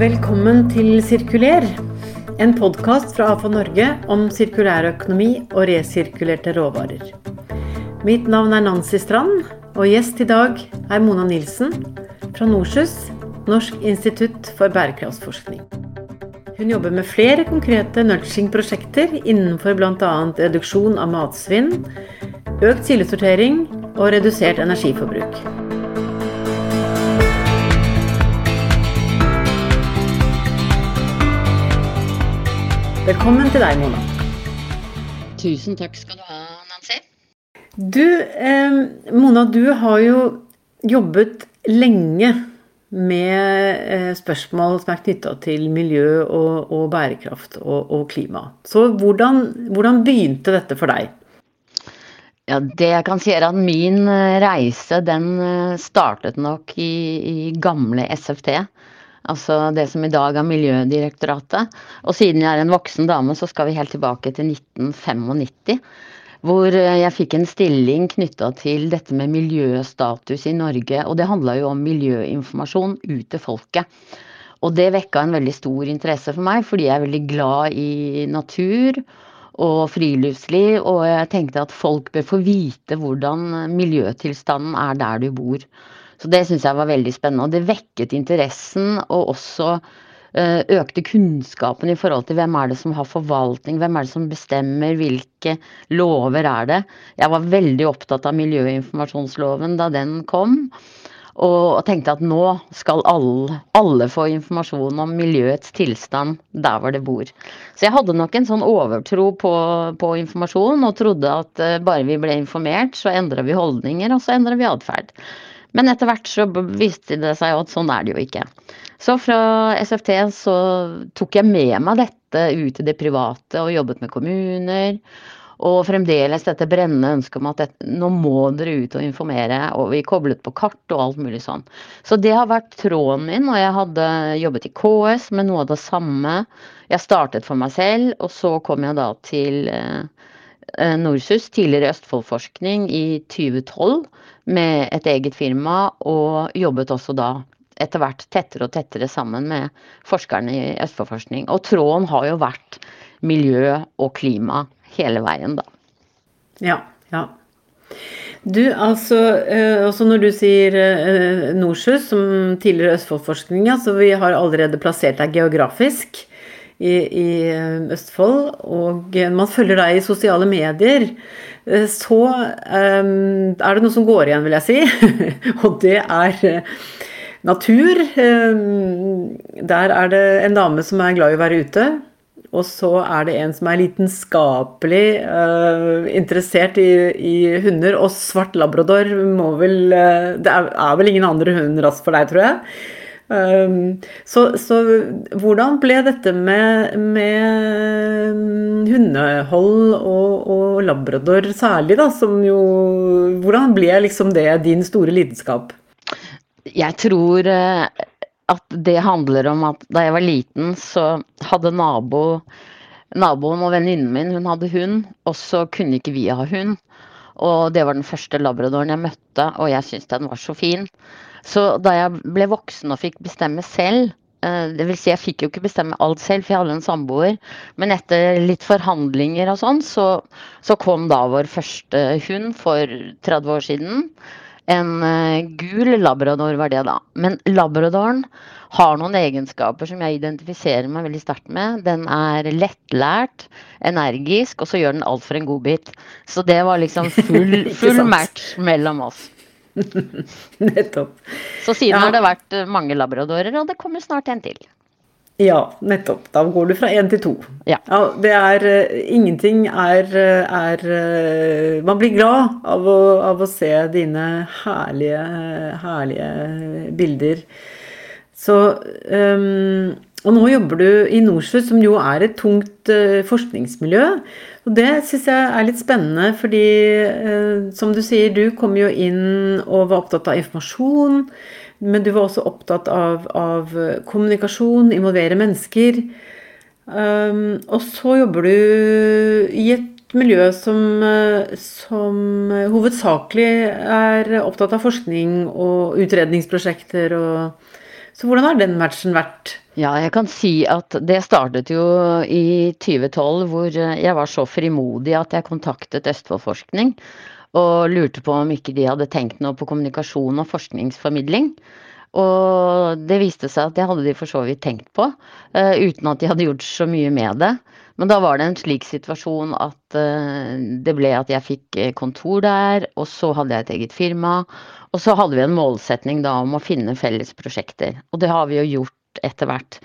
Velkommen til Sirkuler, en podkast fra AFA Norge om sirkulærøkonomi og resirkulerte råvarer. Mitt navn er Nancy Strand, og gjest i dag er Mona Nilsen fra NORSUS, Norsk institutt for bærekraftsforskning. Hun jobber med flere konkrete nudging-prosjekter innenfor bl.a. reduksjon av matsvinn, økt kildesortering og redusert energiforbruk. Velkommen til deg, Mona. Tusen takk skal du ha, Nancy. Du, eh, Mona, du har jo jobbet lenge med eh, spørsmål som er knytta til miljø og, og bærekraft og, og, klima. Så hvordan, hvordan begynte dette for deg? Ja, det jeg kan si er at min eh, reise den eh, startet nok i, i gamle SFT. Altså det som i dag er Miljødirektoratet. Og siden jeg er en voksen dame, så skal vi helt tilbake til 1995. Hvor jeg fikk en stilling knytta til dette med miljøstatus i Norge. Og det handla jo om miljøinformasjon ut til folket. Og det vekka en veldig stor interesse for meg, fordi jeg er veldig glad i natur og friluftsliv. Og jeg tenkte at folk bør få vite hvordan miljøtilstanden er der du bor. Så det syns jeg var veldig spennende. Og det vekket interessen og også eh, økte kunnskapen i forhold til hvem er det som har forvaltning, hvem er det som bestemmer, hvilke lover er det. Jeg var veldig opptatt av miljøinformasjonsloven da den kom. Og tenkte at nå skal alle, alle, få informasjon om miljøets tilstand der hvor det bor. Så jeg hadde nok en sånn overtro på, på informasjon og trodde at eh, bare vi ble informert, så endra vi holdninger, og så endra vi atferd. Men etter hvert så viste det seg at sånn er det jo ikke. Så fra SFT så tok jeg med meg dette ut i det private og jobbet med kommuner. Og fremdeles dette brennende ønsket om at dette, nå må dere ut og informere. Og vi koblet på kart og alt mulig sånn. Så det har vært tråden min. Og jeg hadde jobbet i KS med noe av det samme. Jeg startet for meg selv, og så kom jeg da til eh, eh Norsus, tidligere Østfoldforskning, i 2012 med et eget firma, og jobbet også da etter hvert tettere og tettere sammen med forskerne i Østfoldforskning. Og tråden har jo vært miljø og klima hele veien, da. Ja, ja. Du, altså, eh, også når du sier eh, Norshus, som tidligere Østfoldforskning, så vi har allerede plassert deg geografisk i, i Østfold. Og man følger deg i sosiale medier. Eh, så um, er det noe som går igjen, vil jeg si. og det er natur. Um, der er det en dame som er glad i å være ute. Og så er det en som er lidenskapelig uh, interessert i, i, hunder. Og svart labrador må vel uh, Det er, er, vel ingen andre hundrass for deg, tror jeg. Um, så, så, hvordan ble dette med, med hundehold og, og, labrador særlig, da, som jo Hvordan ble liksom det din store lidenskap? Jeg tror eh, at det handler om at da jeg var liten, så hadde nabo, naboen og venninnen min hun hadde hund, og så kunne ikke vi ha hund. Og det var den første labradoren jeg møtte, og jeg syntes den var så fin. Så da jeg ble voksen og fikk bestemme selv eh, det vil si, jeg fikk jo ikke bestemme alt selv, for jeg hadde en samboer. Men etter litt forhandlinger og sånn, så, så kom da vår første hund for 30 år siden. En uh, gul labrador var det, da. Men labradoren har noen egenskaper som jeg identifiserer meg veldig sterkt med. Den er lettlært, energisk, og så gjør den alt for en godbit. Så det var liksom full, full match mellom oss. nettopp. Så siden ja. har det vært eh, mange labradorer, og det kommer snart en til. Ja, nettopp. Da går du fra én til to. Ja. ja. det er uh, Ingenting er, er uh, Man blir glad av å, av å, se dine herlige, herlige bilder. Så um, Og nå jobber du i Nordsjø, som jo er et tungt uh, forskningsmiljø. Og det syns jeg er litt spennende, fordi eh, som du sier, du kom jo inn og var opptatt av informasjon. Men du var også opptatt av, av kommunikasjon, involvere mennesker. Um, og så jobber du i et miljø som, som hovedsakelig er opptatt av forskning og utredningsprosjekter. Og, så hvordan har den matchen vært? Ja, jeg kan si at det startet jo i 2012, hvor jeg var så frimodig at jeg kontaktet Østfoldforskning og lurte på om ikke de hadde tenkt noe på kommunikasjon og forskningsformidling. Og det viste seg at det hadde de for så vidt tenkt på, uh, uten at de hadde gjort så mye med det. Men da var det en slik situasjon at uh, det ble at jeg fikk eh, kontor der, og så hadde jeg et eget firma. Og så hadde vi en målsetning da om å finne felles prosjekter. Og det har vi jo gjort etter hvert.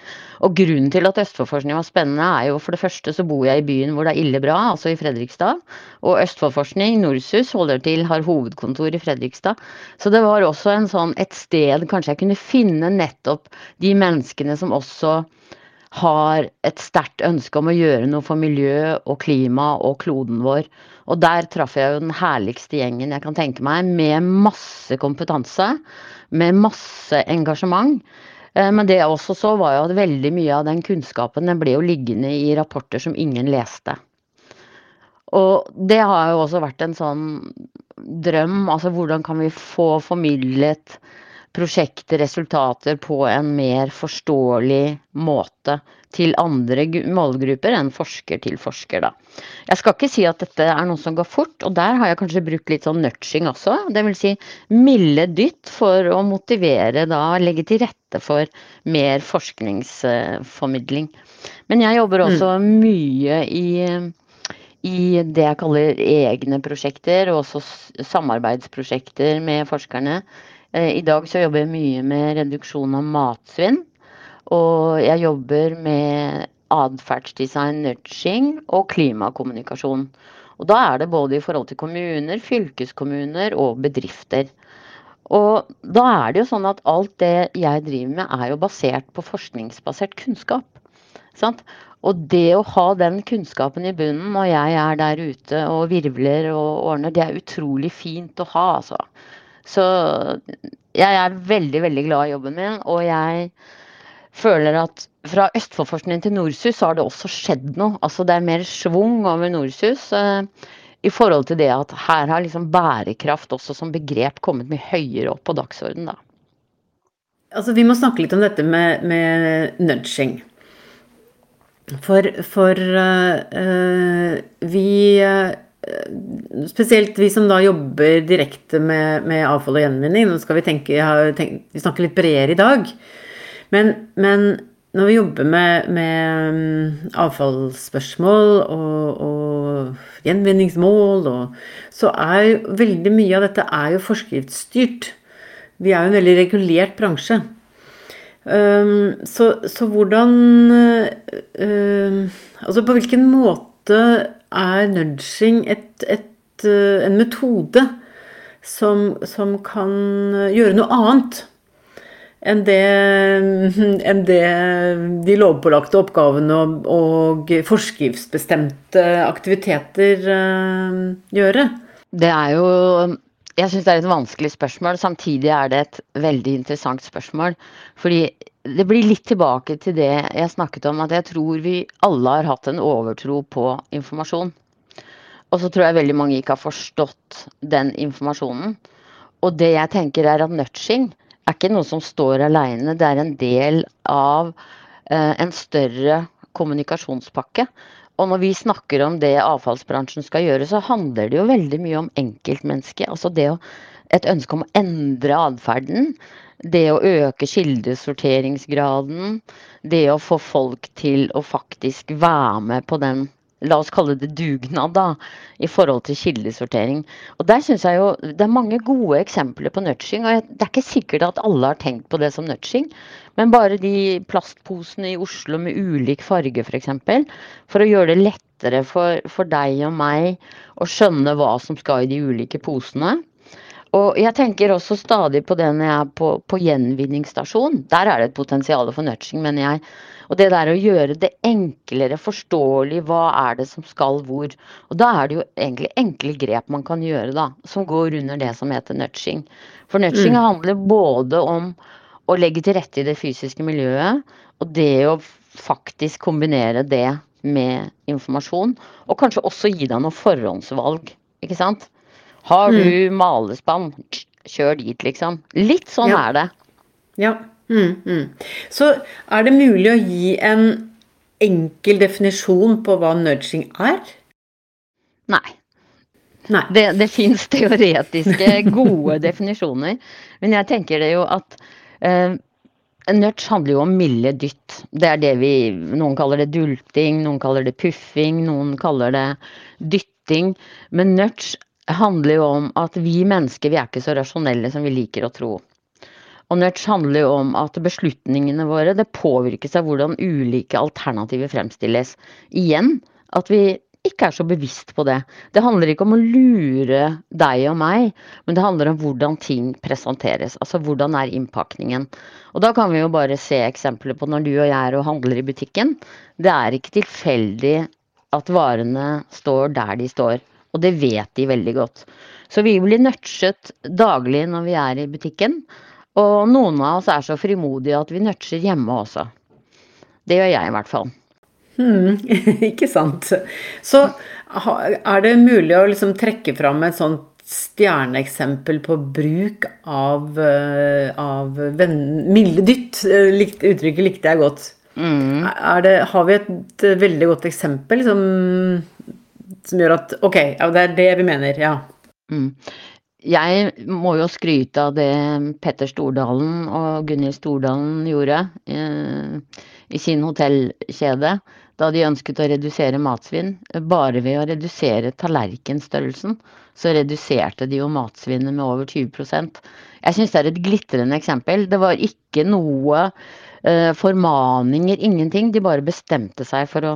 Og grunnen til at Østfoldforskning var spennende, er jo for det første så bor jeg i byen hvor det er ille bra, altså i Fredrikstad. Og Østfoldforskning, Norsus, holder til, har hovedkontor i Fredrikstad. Så det var også en sånn, et sted kanskje jeg kunne finne nettopp de menneskene som også har et sterkt ønske om å gjøre noe for miljø og klima og kloden vår. Og der traff jeg jo den herligste gjengen jeg kan tenke meg, med masse kompetanse, med masse engasjement. Eh, men det jeg også så, var jo at veldig mye av den kunnskapen den ble jo liggende i rapporter som ingen leste. Og det har jo også vært en sånn drøm. Altså hvordan kan vi få formidlet prosjekter, resultater på en mer forståelig måte til andre målgrupper enn forsker til forsker, da. Jeg skal ikke si at dette er noe som går fort, og der har jeg kanskje brukt litt sånn nudging også. Det vil si milde dytt for å motivere da, legge til rette for mer forskningsformidling. Men jeg jobber mm. også mm. mye i i det jeg kaller egne prosjekter, og også samarbeidsprosjekter med forskerne. Eh, I dag så jobber jeg mye med reduksjon av matsvinn. Og jeg jobber med atferdsdesign, nudging og klimakommunikasjon. Og da er det både i forhold til kommuner, fylkeskommuner og bedrifter. Og da er det jo sånn at alt det jeg driver med, er jo basert på forskningsbasert kunnskap. Sant? Og det å ha den kunnskapen i bunnen når jeg er der ute og virvler og ordner, det er utrolig fint å ha, altså. Så jeg er veldig, veldig glad i jobben min, og jeg føler at fra Østfoldforskningen til Norsus har det også skjedd noe. Altså det er mer schwung over Norsus eh, i forhold til det at her har liksom bærekraft også som begrep kommet mye høyere opp på dagsordenen, da. Altså, vi må snakke litt om dette med, med nudging. For, for uh, vi Spesielt vi som da jobber direkte med, med avfall og gjenvinning. Nå skal vi tenke, tenkt, vi snakker litt bredere i dag. Men, men når vi jobber med, med mm, avfallsspørsmål og, og gjenvinningsmål, og, så er veldig mye av dette er jo forskriftsstyrt. Vi er jo en veldig regulert bransje. Um, så, så, hvordan uh, Altså på hvilken måte er nudging et, et, eh, en metode som, som, kan gjøre noe annet enn det, enn det de lovpålagte oppgavene og, og forskriftsbestemte aktiviteter uh, gjøre? Det er jo Jeg syns det er et vanskelig spørsmål. Samtidig er det et veldig interessant spørsmål. Fordi det blir litt tilbake til det jeg snakket om, at jeg tror vi alle har hatt en overtro på informasjon. Og så tror jeg veldig mange ikke har forstått den informasjonen. Og det jeg tenker er at nudging er ikke noe som står aleine, det er en del av eh, en større kommunikasjonspakke. Og når vi snakker om det avfallsbransjen skal gjøre, så handler det jo veldig mye om enkeltmennesket. Altså det å, et ønske om å endre atferden det å øke kildesorteringsgraden, det å få folk til å faktisk være med på den La oss kalle det dugnad, da, i forhold til kildesortering. Og der syns jeg jo det er mange gode eksempler på nudging. Og det er ikke sikkert at alle har tenkt på det som nudging, men bare de plastposene i Oslo med ulik farge, f.eks. For, for å gjøre det lettere for, for deg og meg å skjønne hva som skal i de ulike posene. Og jeg tenker også stadig på det når jeg er på, på gjenvinningsstasjon. Der er det et potensial for nudging, mener jeg. Og det der å gjøre det enklere forståelig hva er det som skal hvor. Og da er det jo egentlig enkle grep man kan gjøre, da. Som går under det som heter nudging. For nudging mm. handler både om å legge til rette i det fysiske miljøet, og det å faktisk kombinere det med informasjon, og kanskje også gi deg noen forhåndsvalg, ikke sant. Har du Mm. malespann, kjør dit, liksom. Litt sånn Ja. er det. Ja. Mm, mm. Så er det mulig å gi en enkel definisjon på hva nudging er? Nei. Nei. Det, det fins teoretiske, gode definisjoner. Men jeg tenker det jo at eh, nudge handler jo om milde dytt. Det er det vi Noen kaller det dulting, noen kaller det puffing, noen kaller det dytting. Men nudge handler jo om at vi mennesker vi er ikke så rasjonelle som vi liker å tro. Og nudge handler jo om at beslutningene våre det påvirkes av hvordan ulike alternativer fremstilles. Igjen at vi ikke er så bevisst på det. Det handler ikke om å lure deg og meg, men det handler om hvordan ting presenteres. Altså hvordan er innpakningen. Og da kan vi jo bare se eksempler på når du og jeg er og handler i butikken. Det er ikke tilfeldig at varene står der de står. Og det vet de veldig godt. Så vi blir nudget daglig når vi er i butikken. Og noen av oss er så frimodige at vi nudger hjemme også. Det gjør jeg i hvert fall. Hmm, ikke sant. Så er det mulig å liksom trekke fram et sånt stjerneeksempel på bruk av, eh, av milde dytt? Eh, likt- Uttrykket likte jeg godt. Mm. Er det, har vi et eh, veldig godt eksempel som, som gjør at Ok, det er det vi mener. Ja. Mm. Jeg må jo skryte av det Petter Stordalen og Gunhild Stordalen gjorde eh, i sin hotellkjede da de ønsket å redusere matsvinn. Bare ved å redusere tallerkenstørrelsen, så reduserte de jo matsvinnet med over 20% Jeg syns det er et glitrende eksempel. Det var ikke noe eh, formaninger, ingenting. De bare bestemte seg for å,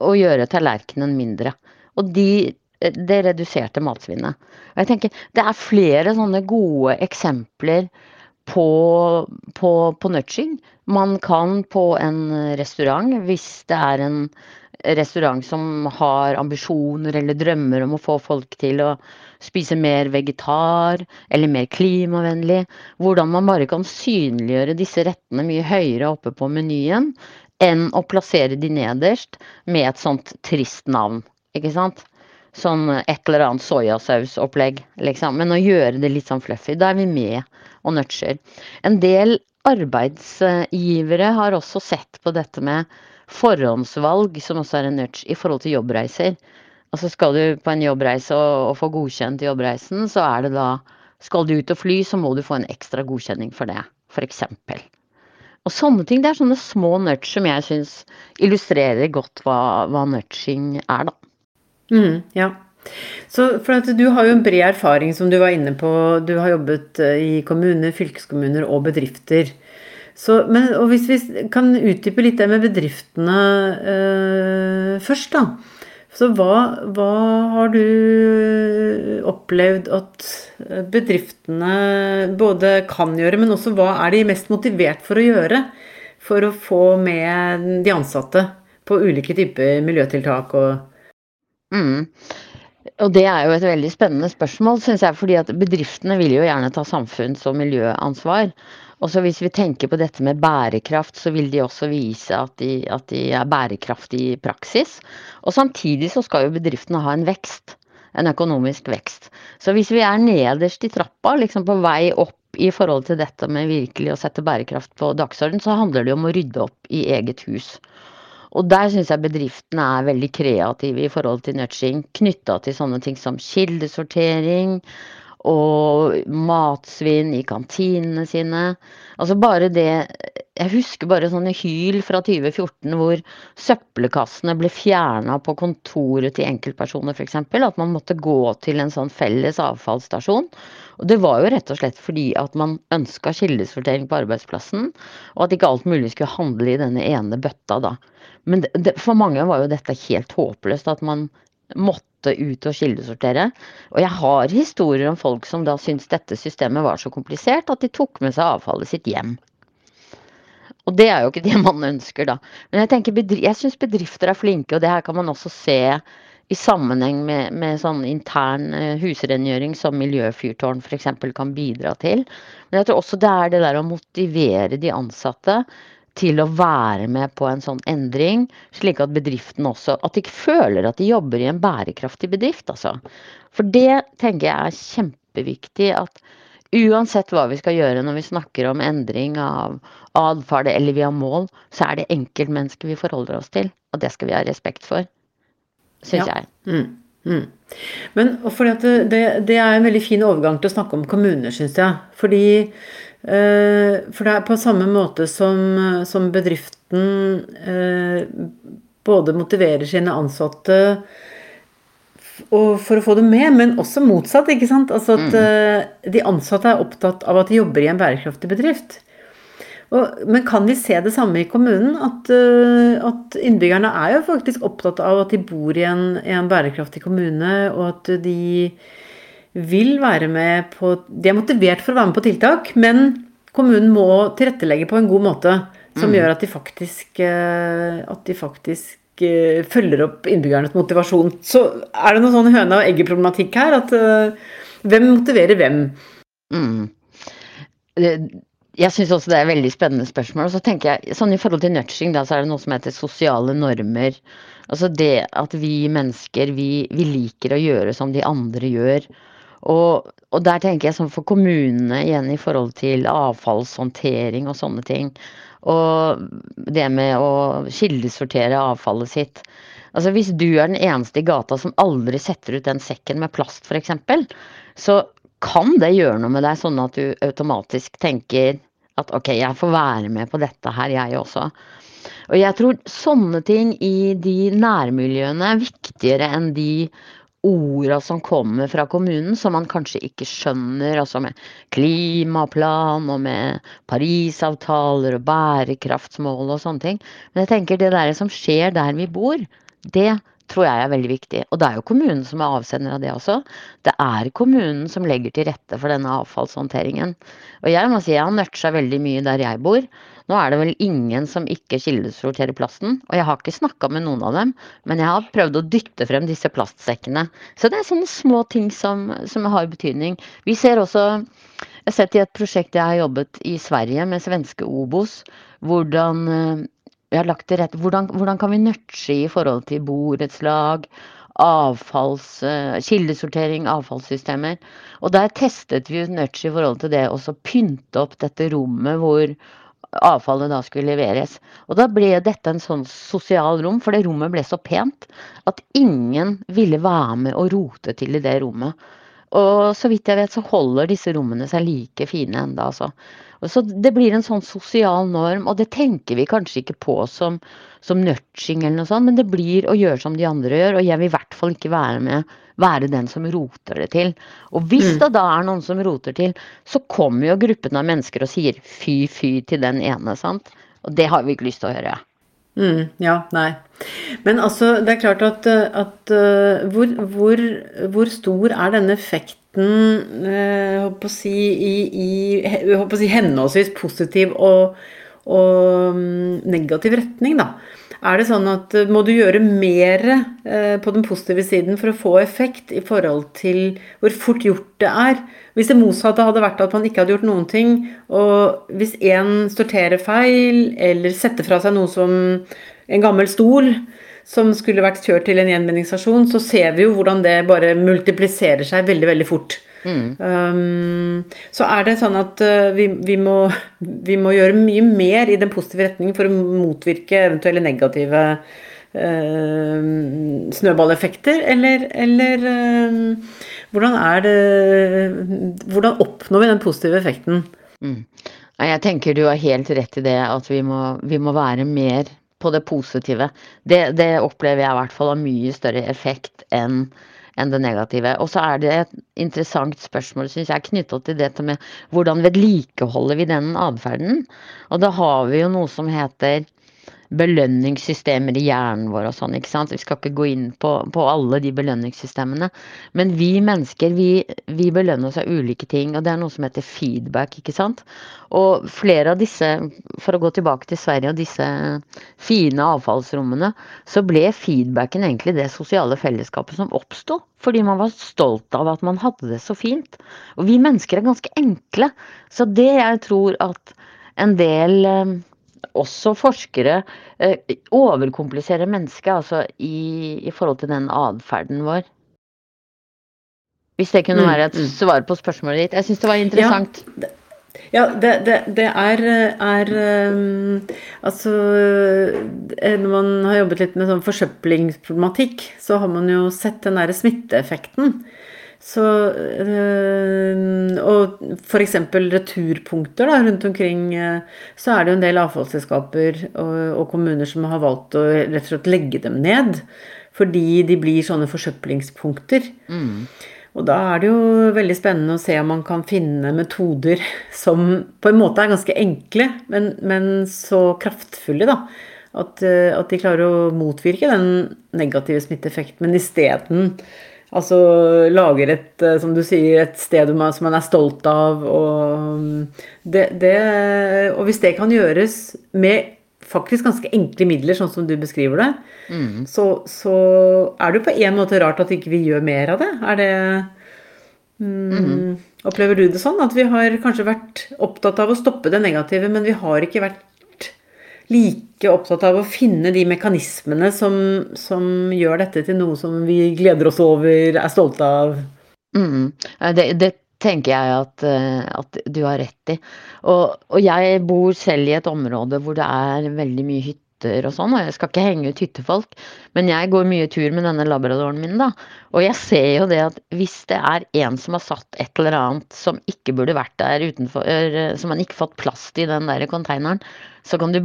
å gjøre tallerkenen mindre. Og de det reduserte matsvinnet. Og jeg tenker, Det er flere sånne gode eksempler på, på, på nudging. Man kan på en restaurant, hvis det er en restaurant som har ambisjoner eller drømmer om å få folk til å spise mer vegetar eller mer klimavennlig, hvordan man bare kan synliggjøre disse rettene mye høyere oppe på menyen enn å plassere de nederst med et sånt trist navn. Ikke sant? Sånn et eller annet soyasausopplegg, liksom. Men å gjøre det litt sånn fluffy, da er vi med og nudger. En del arbeidsgivere har også sett på dette med forhåndsvalg, som også er en nudge, i forhold til jobbreiser. Altså skal du på en jobbreise og, og få godkjent jobbreisen, så er det da Skal du ut og fly, så må du få en ekstra godkjenning for det, f.eks. Og sånne ting. Det er sånne små nudge som jeg syns illustrerer godt hva, hva nudging er, da. Mm, ja. Så for at du har jo en bred erfaring, som du var inne på. Du har jobbet eh, i kommuner, fylkeskommuner og bedrifter. Så, men, og hvis vi kan utdype litt det med bedriftene øh, først, da. Så hva, hva har du opplevd at bedriftene både kan gjøre, men også hva er de mest motivert for å gjøre for å få med de ansatte på ulike typer miljøtiltak og Mm. Og det er jo et veldig spennende spørsmål, syns jeg. fordi at bedriftene vil jo gjerne ta samfunns- og miljøansvar. Og så hvis vi tenker på dette med bærekraft, så vil de også vise at de, at de er bærekraftige i praksis. Og samtidig så skal jo bedriftene ha en vekst. En økonomisk vekst. Så hvis vi er nederst i trappa, liksom på vei opp i forhold til dette med virkelig å sette bærekraft på dagsorden, så handler det om å rydde opp i eget hus. Og der syns jeg bedriftene er veldig kreative i forhold til nudging, knytta til sånne ting som kildesortering og matsvinn i kantinene sine. Altså bare det Jeg husker bare sånne hyl fra 2014 hvor søppelkassene ble fjerna på kontoret til enkeltpersoner f.eks. At man måtte gå til en sånn felles avfallsstasjon. Og det var jo rett og slett fordi at man ønska kildesortering på arbeidsplassen, og at ikke alt mulig skulle handle i denne ene bøtta da. Men det, for mange var jo dette helt håpløst, at man måtte ut og kildesortere. Og jeg har historier om folk som da syntes dette systemet var så komplisert at de tok med seg avfallet sitt hjem. Og det er jo ikke det man ønsker, da. Men jeg, tenker, jeg syns bedrifter er flinke, og det her kan man også se i sammenheng med, med sånn intern husrengjøring som miljøfyrtårn f.eks. kan bidra til. Men jeg tror også det er det der å motivere de ansatte til å være med på en sånn endring, slik at bedriften også At de føler at de jobber i en bærekraftig bedrift, altså. For det tenker jeg er kjempeviktig at uansett hva vi skal gjøre når vi snakker om endring av atferd eller vi har mål, så er det enkeltmennesket vi forholder oss til. Og det skal vi ha respekt for, syns ja. jeg. Mm. Mm. Men fordi det, det, er en veldig fin overgang til å snakke om kommuner, syns jeg. Fordi For det er på samme måte som, som bedriften eh, både motiverer sine ansatte for å få dem med, men også motsatt. ikke sant? Altså at mm. Eh, de ansatte er opptatt av at de jobber i en bærekraftig bedrift. Og, men kan vi se det samme i kommunen? At, at, innbyggerne er jo faktisk opptatt av at de bor i en, i en, bærekraftig kommune, og at de vil være med på De er motivert for å være med på tiltak, men kommunen må tilrettelegge på en god måte som mm. gjør at de faktisk, uh, at de faktisk uh, følger opp innbyggernes motivasjon. Så er det noen sånn høna og egget-problematikk her? At hvem motiverer hvem? Mm jeg syns også det er et veldig spennende spørsmål. Og så tenker jeg, sånn I forhold til nudging da, så er det noe som heter sosiale normer. Altså det at vi mennesker vi, vi liker å gjøre som de andre gjør. Og, og, der tenker jeg sånn for kommunene igjen i forhold til avfallshåndtering og sånne ting. Og det med å kildesortere avfallet sitt. Altså Hvis du er den eneste i gata som aldri setter ut den sekken med plast f.eks., så kan det gjøre noe med deg, sånn at du automatisk tenker at ok, jeg får være med på dette her, jeg også. Og jeg tror sånne ting i de nærmiljøene er viktigere enn de orda som kommer fra kommunen, som man kanskje ikke skjønner, altså med klimaplan og med Parisavtaler og bærekraftsmål og sånne ting. Men jeg tenker det der som skjer der vi bor, det tror jeg er veldig viktig. Og det er jo kommunen som er avsender av det også. Det er kommunen som legger til rette for denne avfallshåndteringen. Og jeg må si jeg har nurcha veldig mye der jeg bor. Nå er det vel ingen som ikke kildesorterer plasten, og jeg har ikke snakka med noen av dem, men jeg har prøvd å dytte frem disse plastsekkene. Så det er sånne små ting som, som har betydning. Vi ser også Jeg har sett i et prosjekt jeg har jobbet i Sverige med svenske Obos, hvordan eh, vi har lagt til rette hvordan, hvordan kan vi nudge i forhold til borettslag, avfalls, uh, kildesortering, avfallssystemer. Og der testet vi ut i forhold til det å pynte opp dette rommet hvor avfallet da skulle leveres. Og da ble dette en sånn sosial rom, for det rommet ble så pent at ingen ville være med og rote til i det rommet. Og så vidt jeg vet, så holder disse rommene seg like fine enda, altså. Så det blir en sånn sosial norm, og det tenker vi kanskje ikke på som, som nudging eller noe sånt, men det blir å gjøre som de andre gjør, og jeg vil i hvert fall ikke være med være den som roter det til. Og hvis mm. det da er noen som roter til, så kommer jo gruppen av mennesker og sier fy, fy til den ene, sant. Og det har vi ikke lyst til å gjøre. Mm, ja, nei. Men altså, det er klart at, at uh, hvor, hvor, hvor, stor er denne effekten uh, å si, i, i å si, henholdsvis positiv og, og um, negativ retning, da? Er det sånn at uh, må du gjøre mer på den positive siden for å få effekt i forhold til hvor fort gjort det er? Hvis det motsatte hadde vært at man ikke hadde gjort noen ting, og hvis én sorterer feil, eller setter fra seg noe som en gammel stol som skulle vært kjørt til en gjenvinningsstasjon, så ser vi jo hvordan det bare multipliserer seg veldig, veldig fort. Mm. Um, så er det sånn at uh, vi, vi, må, vi, må, gjøre mye mer i den positive retningen for å motvirke eventuelle negative uh, snøballeffekter, eller, eller uh, hvordan er det Hvordan oppnår vi den positive effekten? Mm. Jeg tenker du har helt rett i det, at vi må, vi må være mer på det positive. Det, det opplever jeg i hvert fall har mye større effekt enn enn det negative. Og så er det et interessant spørsmål synes jeg, knytta til dette med hvordan vedlikeholder vi den atferden. Og da har vi jo noe som heter belønningssystemer i hjernen vår og sånn. ikke sant? Vi skal ikke gå inn på, på alle de belønningssystemene. Men vi mennesker vi, vi, belønner oss av ulike ting, og det er noe som heter feedback. ikke sant? Og flere av disse, for å gå tilbake til Sverige og disse fine avfallsrommene, så ble feedbacken egentlig det sosiale fellesskapet som oppsto. Fordi man var stolt av at man hadde det så fint. Og vi mennesker er ganske enkle. Så det jeg tror at en del eh, også forskere eh, overkompliserer mennesket, altså i, i forhold til den atferden vår. Hvis det kunne Mm, være et mm. svar på spørsmålet ditt. Jeg syns det var interessant. Ja, det, det, det er, er um, Altså eh, Når man har jobbet litt med sånn forsøplingsproblematikk, så har man jo sett den derre smitteeffekten. Så øh, Og f.eks. returpunkter da, rundt omkring, øh, så er det jo en del avfallsselskaper og, og kommuner som har valgt å rett og slett legge dem ned. Fordi de blir sånne forsøplingspunkter. Mm. Og da er det jo veldig spennende å se om man kan finne metoder som på en måte er ganske enkle, men, men så kraftfulle, da. At, eh, at de klarer å motvirke den negative smitteeffekten, men isteden altså lager et, eh, som du sier, et sted man- som man er stolt av. Og, mm, det, det, og hvis det kan gjøres med faktisk ganske enkle midler, sånn som du beskriver det, Mm. så, så er det jo på en måte rart at ikke vi gjør mer av det. Er det mm, Opplever du det sånn? At vi har kanskje vært opptatt av å stoppe det negative, men vi har ikke vært like opptatt av å finne de mekanismene som, som gjør dette til noe som vi gleder oss over, er stolte av? Mm. Det, det tenker jeg at, eh, at du har rett i. Og, og jeg bor selv i et område hvor det er veldig mye hytter og sånn, og jeg skal ikke henge ut hyttefolk, men jeg går mye tur med denne labradoren min, da. Og jeg ser jo det at hvis det er en som har satt et eller annet som ikke burde vært der utenfor, eh, som man ikke fått plass til i den der konteineren, så kan du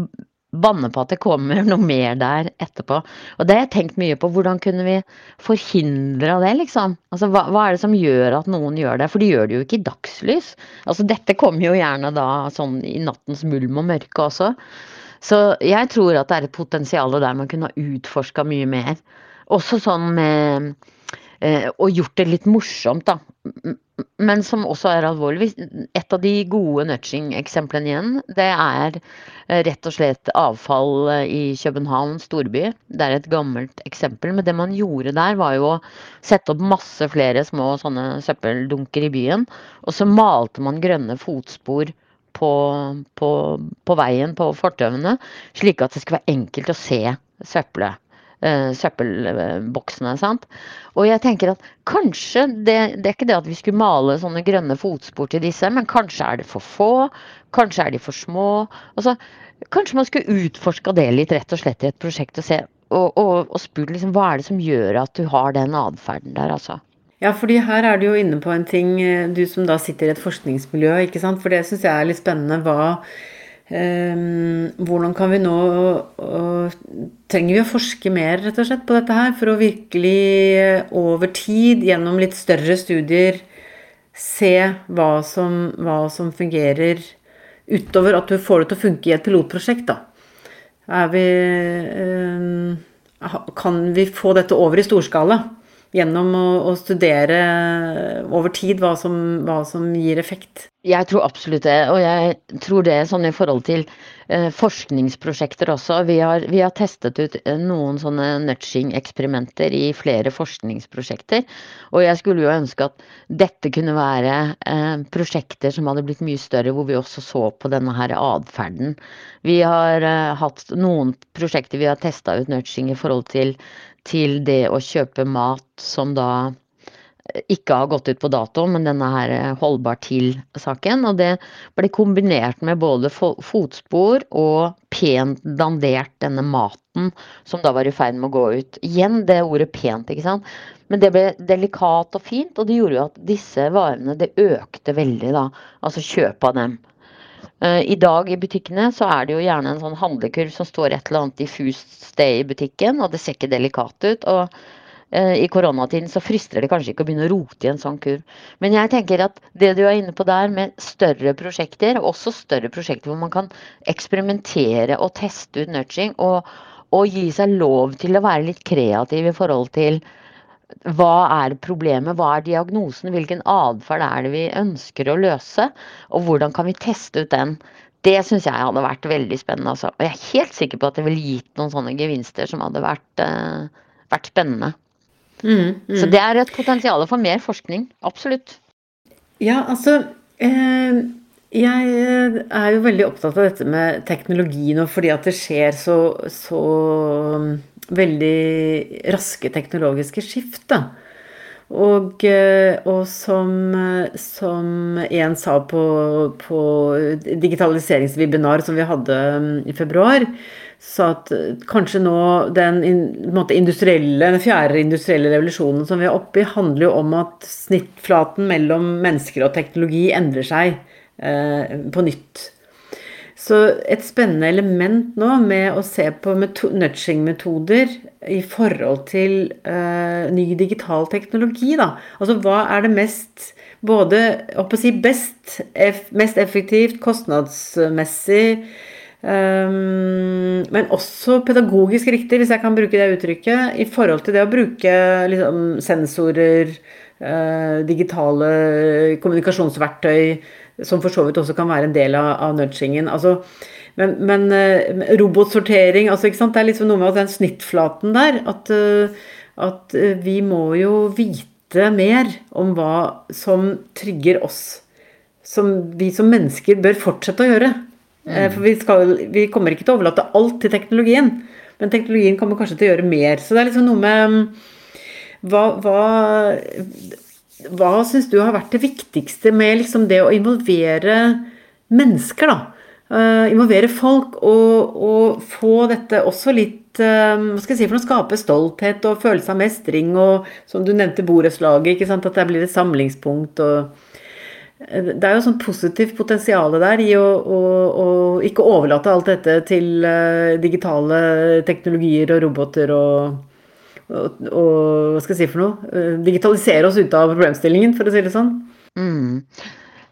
banne på at det kommer noe mer der etterpå. Og det har jeg tenkt mye på. Hvordan kunne vi forhindre det, liksom? Altså, hva, hva er det som gjør at noen gjør det? For de gjør det jo ikke i dagslys. Altså, dette kommer jo gjerne da sånn i nattens mulm og mørke også. Så jeg tror at det er et potensial der man kunne ha utforska mye mer. Også sånn med Og gjort det litt morsomt, da. Men som også er alvorlig. Et av de gode nudging-eksemplene igjen, det er eh, rett og slett avfall eh, i København storby. Det er et gammelt eksempel. Men det man gjorde der, var jo å sette opp masse flere små sånne søppeldunker i byen. Og så malte man grønne fotspor på, på, på veien, på fortauene, slik at det skulle være enkelt å se søppelet. Eh, Søppelboksene. sant? Og jeg tenker at kanskje det, det er ikke det at vi skulle male sånne grønne fotspor til disse, men kanskje er det for få, kanskje er de for små. Altså, kanskje man skulle utforska det litt rett og slett i et prosjekt og se og, og, og spurt liksom, hva er det som gjør at du har den atferden der, altså. Ja, fordi her er du jo inne på en ting, eh, du som da sitter i et forskningsmiljø, ikke sant? For det syns jeg er litt spennende. Hva Hvordan kan vi nå Trenger vi å forske mer, rett og slett, på dette her? For å virkelig eh, over tid, gjennom litt større studier, se hva som, hva som fungerer utover at du får det til å funke i et pilotprosjekt, da. Er vi eh, Kan vi få dette over i storskala? Gjennom å, å studere over tid hva som, hva som gir effekt. Jeg tror absolutt det, og jeg tror det er sånn i forhold til eh, forskningsprosjekter også. Vi har, vi har testet ut eh, noen sånne nudging-eksperimenter i flere forskningsprosjekter. Og jeg skulle jo ønske at dette kunne være eh, prosjekter som hadde blitt mye større, hvor vi også så på denne her atferden. Vi har eh, hatt noen prosjekter vi har testa ut nudging i forhold til, til det å kjøpe mat som da ikke har gått ut på dato, men denne her eh, holdbar til-saken. Og det ble kombinert med både fotspor og pent dandert denne maten som da var i ferd med å gå ut. Igjen det ordet pent, ikke sant. Men det ble delikat og fint, og det gjorde jo at disse varene det økte veldig, da. Altså kjøp av dem. Eh, I dag i butikkene så er det jo gjerne en sånn handlekurv som står et eller annet diffust sted i butikken, og det ser ikke delikat ut. og i koronatiden så frister det kanskje ikke å begynne å rote i en sånn kurv. Men jeg tenker at det du er inne på der med større prosjekter, også større prosjekter hvor man kan eksperimentere og teste ut nudging, og, og gi seg lov til å være litt kreativ i forhold til hva er problemet, hva er diagnosen, hvilken atferd er det vi ønsker å løse, og hvordan kan vi teste ut den. Det syns jeg hadde vært veldig spennende. Altså. Og jeg er helt sikker på at det ville gitt noen sånne gevinster som hadde vært, uh, vært spennende. Mm, mm. Så det er et potensial for mer forskning. Absolutt. Ja, altså eh, Jeg eh, er jo veldig opptatt av dette med teknologi nå, fordi at det skjer så, så mm, veldig raske teknologiske skift. da. Og, eh, og som, som, en sa på, på digitaliseringswebinar som vi hadde mm, i februar, sa at kanskje nå den industrielle, den fjerde industrielle revolusjonen som vi er oppe i, handler jo om at snittflaten mellom mennesker og teknologi endrer seg eh, på nytt. Så et spennende element nå med å se på nudging-metoder i forhold til eh, ny digital teknologi, da. Altså hva er det mest både å si best, eff, mest effektivt, kostnadsmessig, um, men også pedagogisk riktig, hvis jeg kan bruke det uttrykket, i forhold til det å bruke liksom, sensorer, uh, digitale kommunikasjonsverktøy, som for så vidt også kan være en del av, av nudgingen. Altså, men, men uh, robotsortering altså, Det er liksom noe med den snittflaten der. At, uh, at vi må jo vite mer om hva som trigger oss. Som vi som mennesker bør fortsette å gjøre. Mm. For vi, skal, vi, kommer ikke til å overlate alt til teknologien. Men teknologien kommer kanskje til å gjøre mer. Så det er liksom noe med hva, hva hva syns du har vært det viktigste med liksom det å involvere mennesker, da? Uh, involvere folk og, og, få dette også litt uh, Hva skal jeg si for noe? Skape stolthet og følelse av mestring og som du nevnte borettslaget? At det blir et samlingspunkt og Det er jo sånn positivt potensial der i å, å, å, ikke overlate alt dette til digitale teknologier og roboter og og, hva skal jeg si for noe? Eh, digitalisere oss ut av problemstillingen, for å si det sånn. Mm.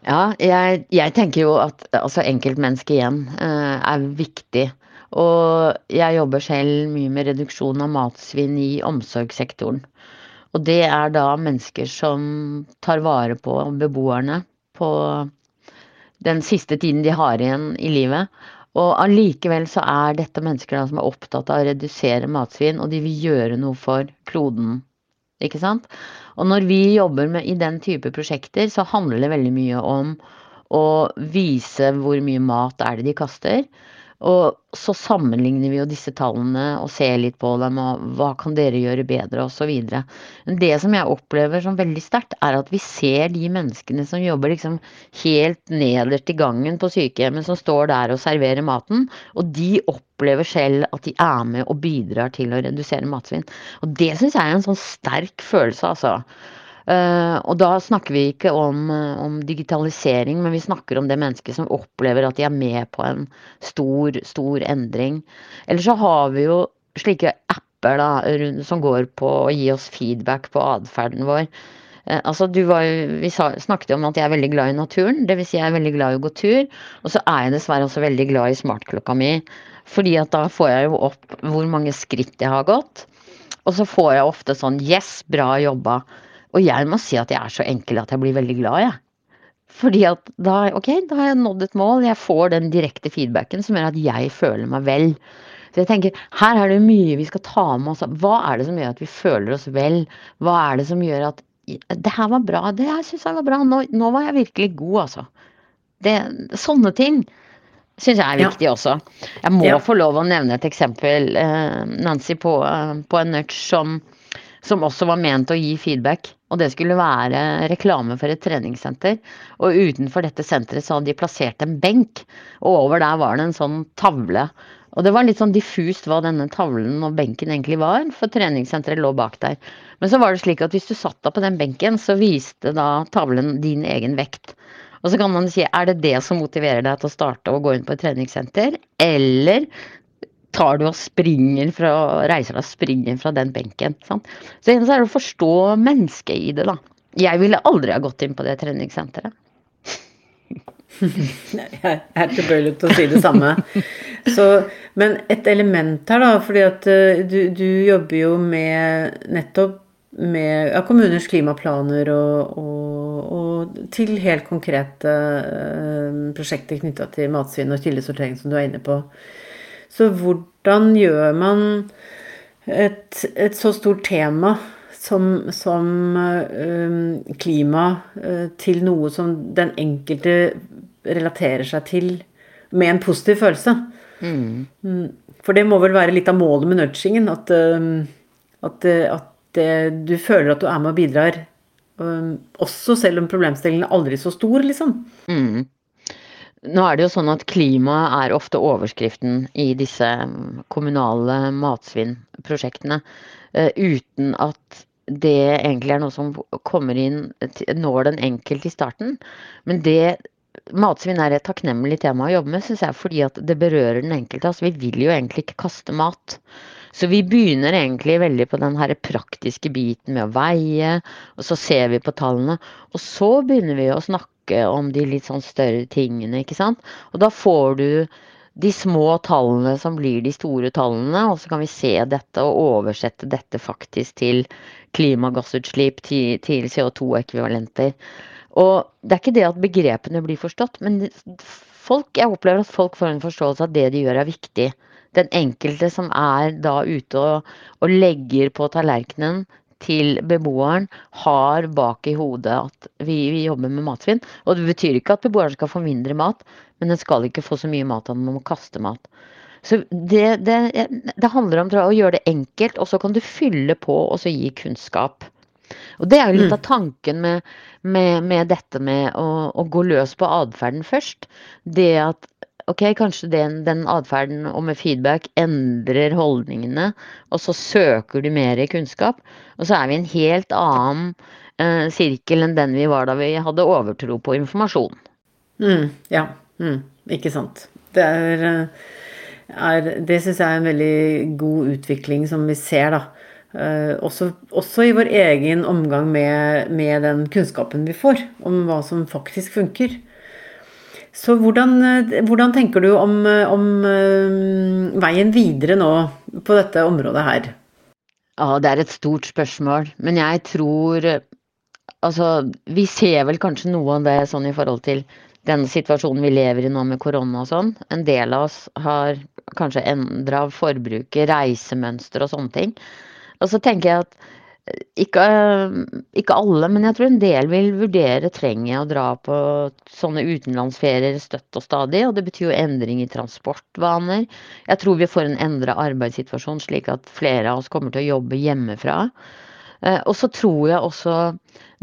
Ja, jeg, jeg, tenker jo at altså enkeltmennesket igjen eh, er viktig. Og jeg jobber selv mye med reduksjon av matsvinn i omsorgssektoren. Og det er da mennesker som tar vare på beboerne på den siste tiden de har igjen i livet. Og allikevel så er dette mennesker som er opptatt av å redusere matsvinn, og de vil gjøre noe for kloden. Ikke sant? Og når vi jobber med, i den type prosjekter, så handler det veldig mye om å vise hvor mye mat er det de kaster. Og så sammenligner vi jo disse tallene og ser litt på dem, og hva kan dere gjøre bedre, osv. Men det som jeg opplever som veldig sterkt, er at vi ser de menneskene som jobber liksom helt nederst i gangen på sykehjemmet, som står der og serverer maten, og de opplever selv at de er med og bidrar til å redusere matsvinn. Og det syns jeg er en sånn sterk følelse, altså. Uh, og da snakker vi ikke om, uh, om, digitalisering, men vi snakker om det mennesket som opplever at de er med på en stor, stor endring. Eller så har vi jo slike apper da, som går på å gi oss feedback på atferden vår. Uh, altså, var, vi sa, snakket om at jeg er veldig glad i naturen, dvs. Si jeg er veldig glad i å gå tur. Og så er jeg dessverre også veldig glad i smartklokka mi, fordi at da får jeg jo opp hvor mange skritt jeg har gått. Og så får jeg ofte sånn Yes, bra jobba. Og jeg må si at jeg er så enkel at jeg blir veldig glad, jeg. Fordi at da, ok, da har jeg nådd et mål. Jeg får den direkte feedbacken som gjør at jeg føler meg vel. Så jeg tenker, Her er det mye vi skal ta med oss. Hva er det som gjør at vi føler oss vel? Hva er det som gjør at Det her var bra. Det her syns jeg var bra. Nå, nå, var jeg virkelig god, altså. Det, sånne ting syns jeg er viktig ja. også. Jeg må ja. få lov å nevne et eksempel, eh, Nancy, på, eh, på en nudge som som også var ment å gi feedback. Og det skulle være reklame for et treningssenter. Og utenfor dette senteret så hadde de plassert en benk, og over der var det en sånn tavle. Og det var litt sånn diffust hva denne tavlen og benken egentlig var, for treningssenteret lå bak der. Men så var det slik at hvis du satt deg på den benken, så viste da tavlen din egen vekt. Og så kan man si, er det det som motiverer deg til å starte å gå inn på et treningssenter? Eller tar du og springer fra, reiser deg og springer fra den benken. Sant? Så det eneste er å forstå mennesket i det, da. Jeg ville aldri ha gått inn på det treningssenteret. jeg er tilbøyelig til å si det samme. Så, men et element her, da, fordi at uh, du, du, jobber jo med nettopp med ja, kommuners klimaplaner og, og, og, til helt konkrete uh, prosjekter knytta til matsvinn og kildesortering, som du er inne på. Så hvordan gjør man et, et så stort tema som, som uh, klima uh, til noe som den enkelte relaterer seg til med en positiv følelse. Mm. For det må vel være litt av målet med nudgingen. At, uh, at, at det, du føler at du er med og bidrar. Um, også selv om problemstillingen er aldri så stor, liksom. Mm. Nå er det jo sånn at klima er ofte overskriften i disse kommunale matsvinnprosjektene. Uh, uten at det egentlig er noe som kommer inn, når den enkelte i starten. Men det matsvinn er et takknemlig tema å jobbe med, syns jeg, fordi at det berører den enkelte. Altså, vi vil jo egentlig ikke kaste mat. Så vi begynner egentlig veldig på den praktiske biten med å veie, og så ser vi på tallene. Og så begynner vi å snakke om de litt sånn større tingene, ikke sant. Og da får du de små tallene som blir de store tallene, og så kan vi se dette og oversette dette faktisk til klimagassutslipp, til CO2-ekvivalenter. Og det er ikke det at begrepene blir forstått, men folk, jeg opplever at folk får en forståelse av at det de gjør er viktig. Den enkelte som er da ute og, og legger på tallerkenen til beboeren, har bak i hodet at vi, vi, jobber med matsvinn. Og det betyr ikke at beboeren skal få mindre mat, men den skal ikke få så mye mat at man må kaste mat. Så det, det, det handler om å gjøre det enkelt, og så kan du fylle på og så gi kunnskap. Og det er jo litt mm. av tanken med, med, med dette med å, å, gå løs på atferden først. Det at ok, kanskje den, den atferden og med feedback endrer holdningene, og så søker du mer i kunnskap. Og så er vi i en helt annen eh, sirkel enn den vi var da vi hadde overtro på informasjon. Mm, ja, mm, ikke sant. Det er, eh, er Det syns jeg er en veldig god utvikling som vi ser, da. Uh, også, også, i vår egen omgang med, med, den kunnskapen vi får om hva som faktisk funker. Så hvordan, eh, hvordan tenker du om, om uh, veien videre nå på dette området her? Ja, det er et stort spørsmål. Men jeg tror Altså, vi ser vel kanskje noe av det sånn i forhold til den situasjonen vi lever i nå med korona og sånn. En del av oss har kanskje endra forbruket, reisemønster og sånne ting. Og så tenker jeg at eh, ikke, ikke, alle, men jeg tror en del vil vurdere trenger jeg å dra på sånne utenlandsferier støtt og stadig. Og det betyr jo endring i transportvaner. Jeg tror vi får en endra arbeidssituasjon, slik at flere av oss kommer til å jobbe hjemmefra. Eh, og så tror jeg også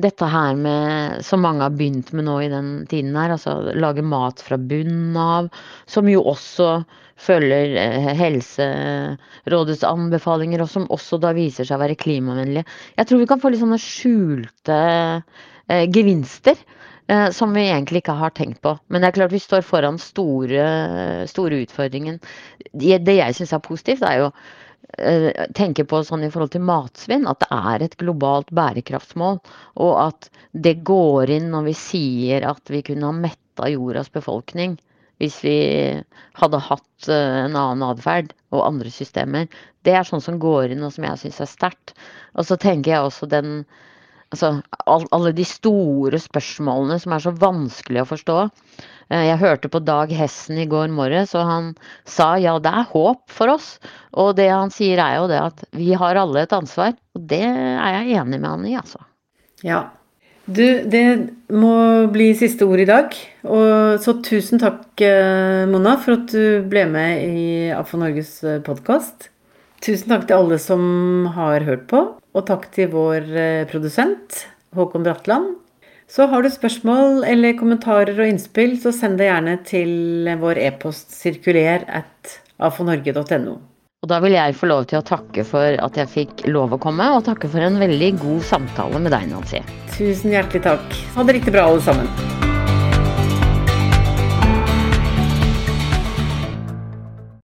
dette her med, som mange har begynt med nå i den tiden her, altså lage mat fra bunnen av, som jo også følger eh, Helserådets anbefalinger, og som også da viser seg å være klimavennlige. Jeg tror vi kan få litt sånne skjulte eh, gevinster. Eh, som vi egentlig ikke har tenkt på. Men det er klart vi står foran store, store utfordringen. Det, jeg syns er positivt, er jo tenker på sånn i forhold til matsvinn, at det er et globalt bærekraftsmål. Og at det går inn når vi sier at vi kunne ha metta jordas befolkning hvis vi hadde hatt eh, en annen atferd og andre systemer. Det er sånn som går inn, og som jeg syns er sterkt. Og så tenker jeg også den Altså alle de store spørsmålene som er så vanskelig å forstå. Eh, jeg hørte på Dag Hessen i går morges, og han sa ja, det er håp for oss. Og det han sier er jo det at vi har alle et ansvar. Og det er jeg enig med han i, altså. Ja. Du, det må bli siste ord i dag. Og så tusen takk, eh, Mona, for at du ble med i AFO Norges eh, podkast. Tusen takk til alle som har hørt på, og takk til vår produsent Håkon Bratland. Så har du spørsmål eller kommentarer og innspill, så send det gjerne til vår e-post sirkuler at afonorge.no. Og da vil jeg få lov til å takke for at jeg fikk lov å komme, og takke for en veldig god samtale med deg, Nancy. Tusen hjertelig takk. Ha det riktig bra, alle sammen.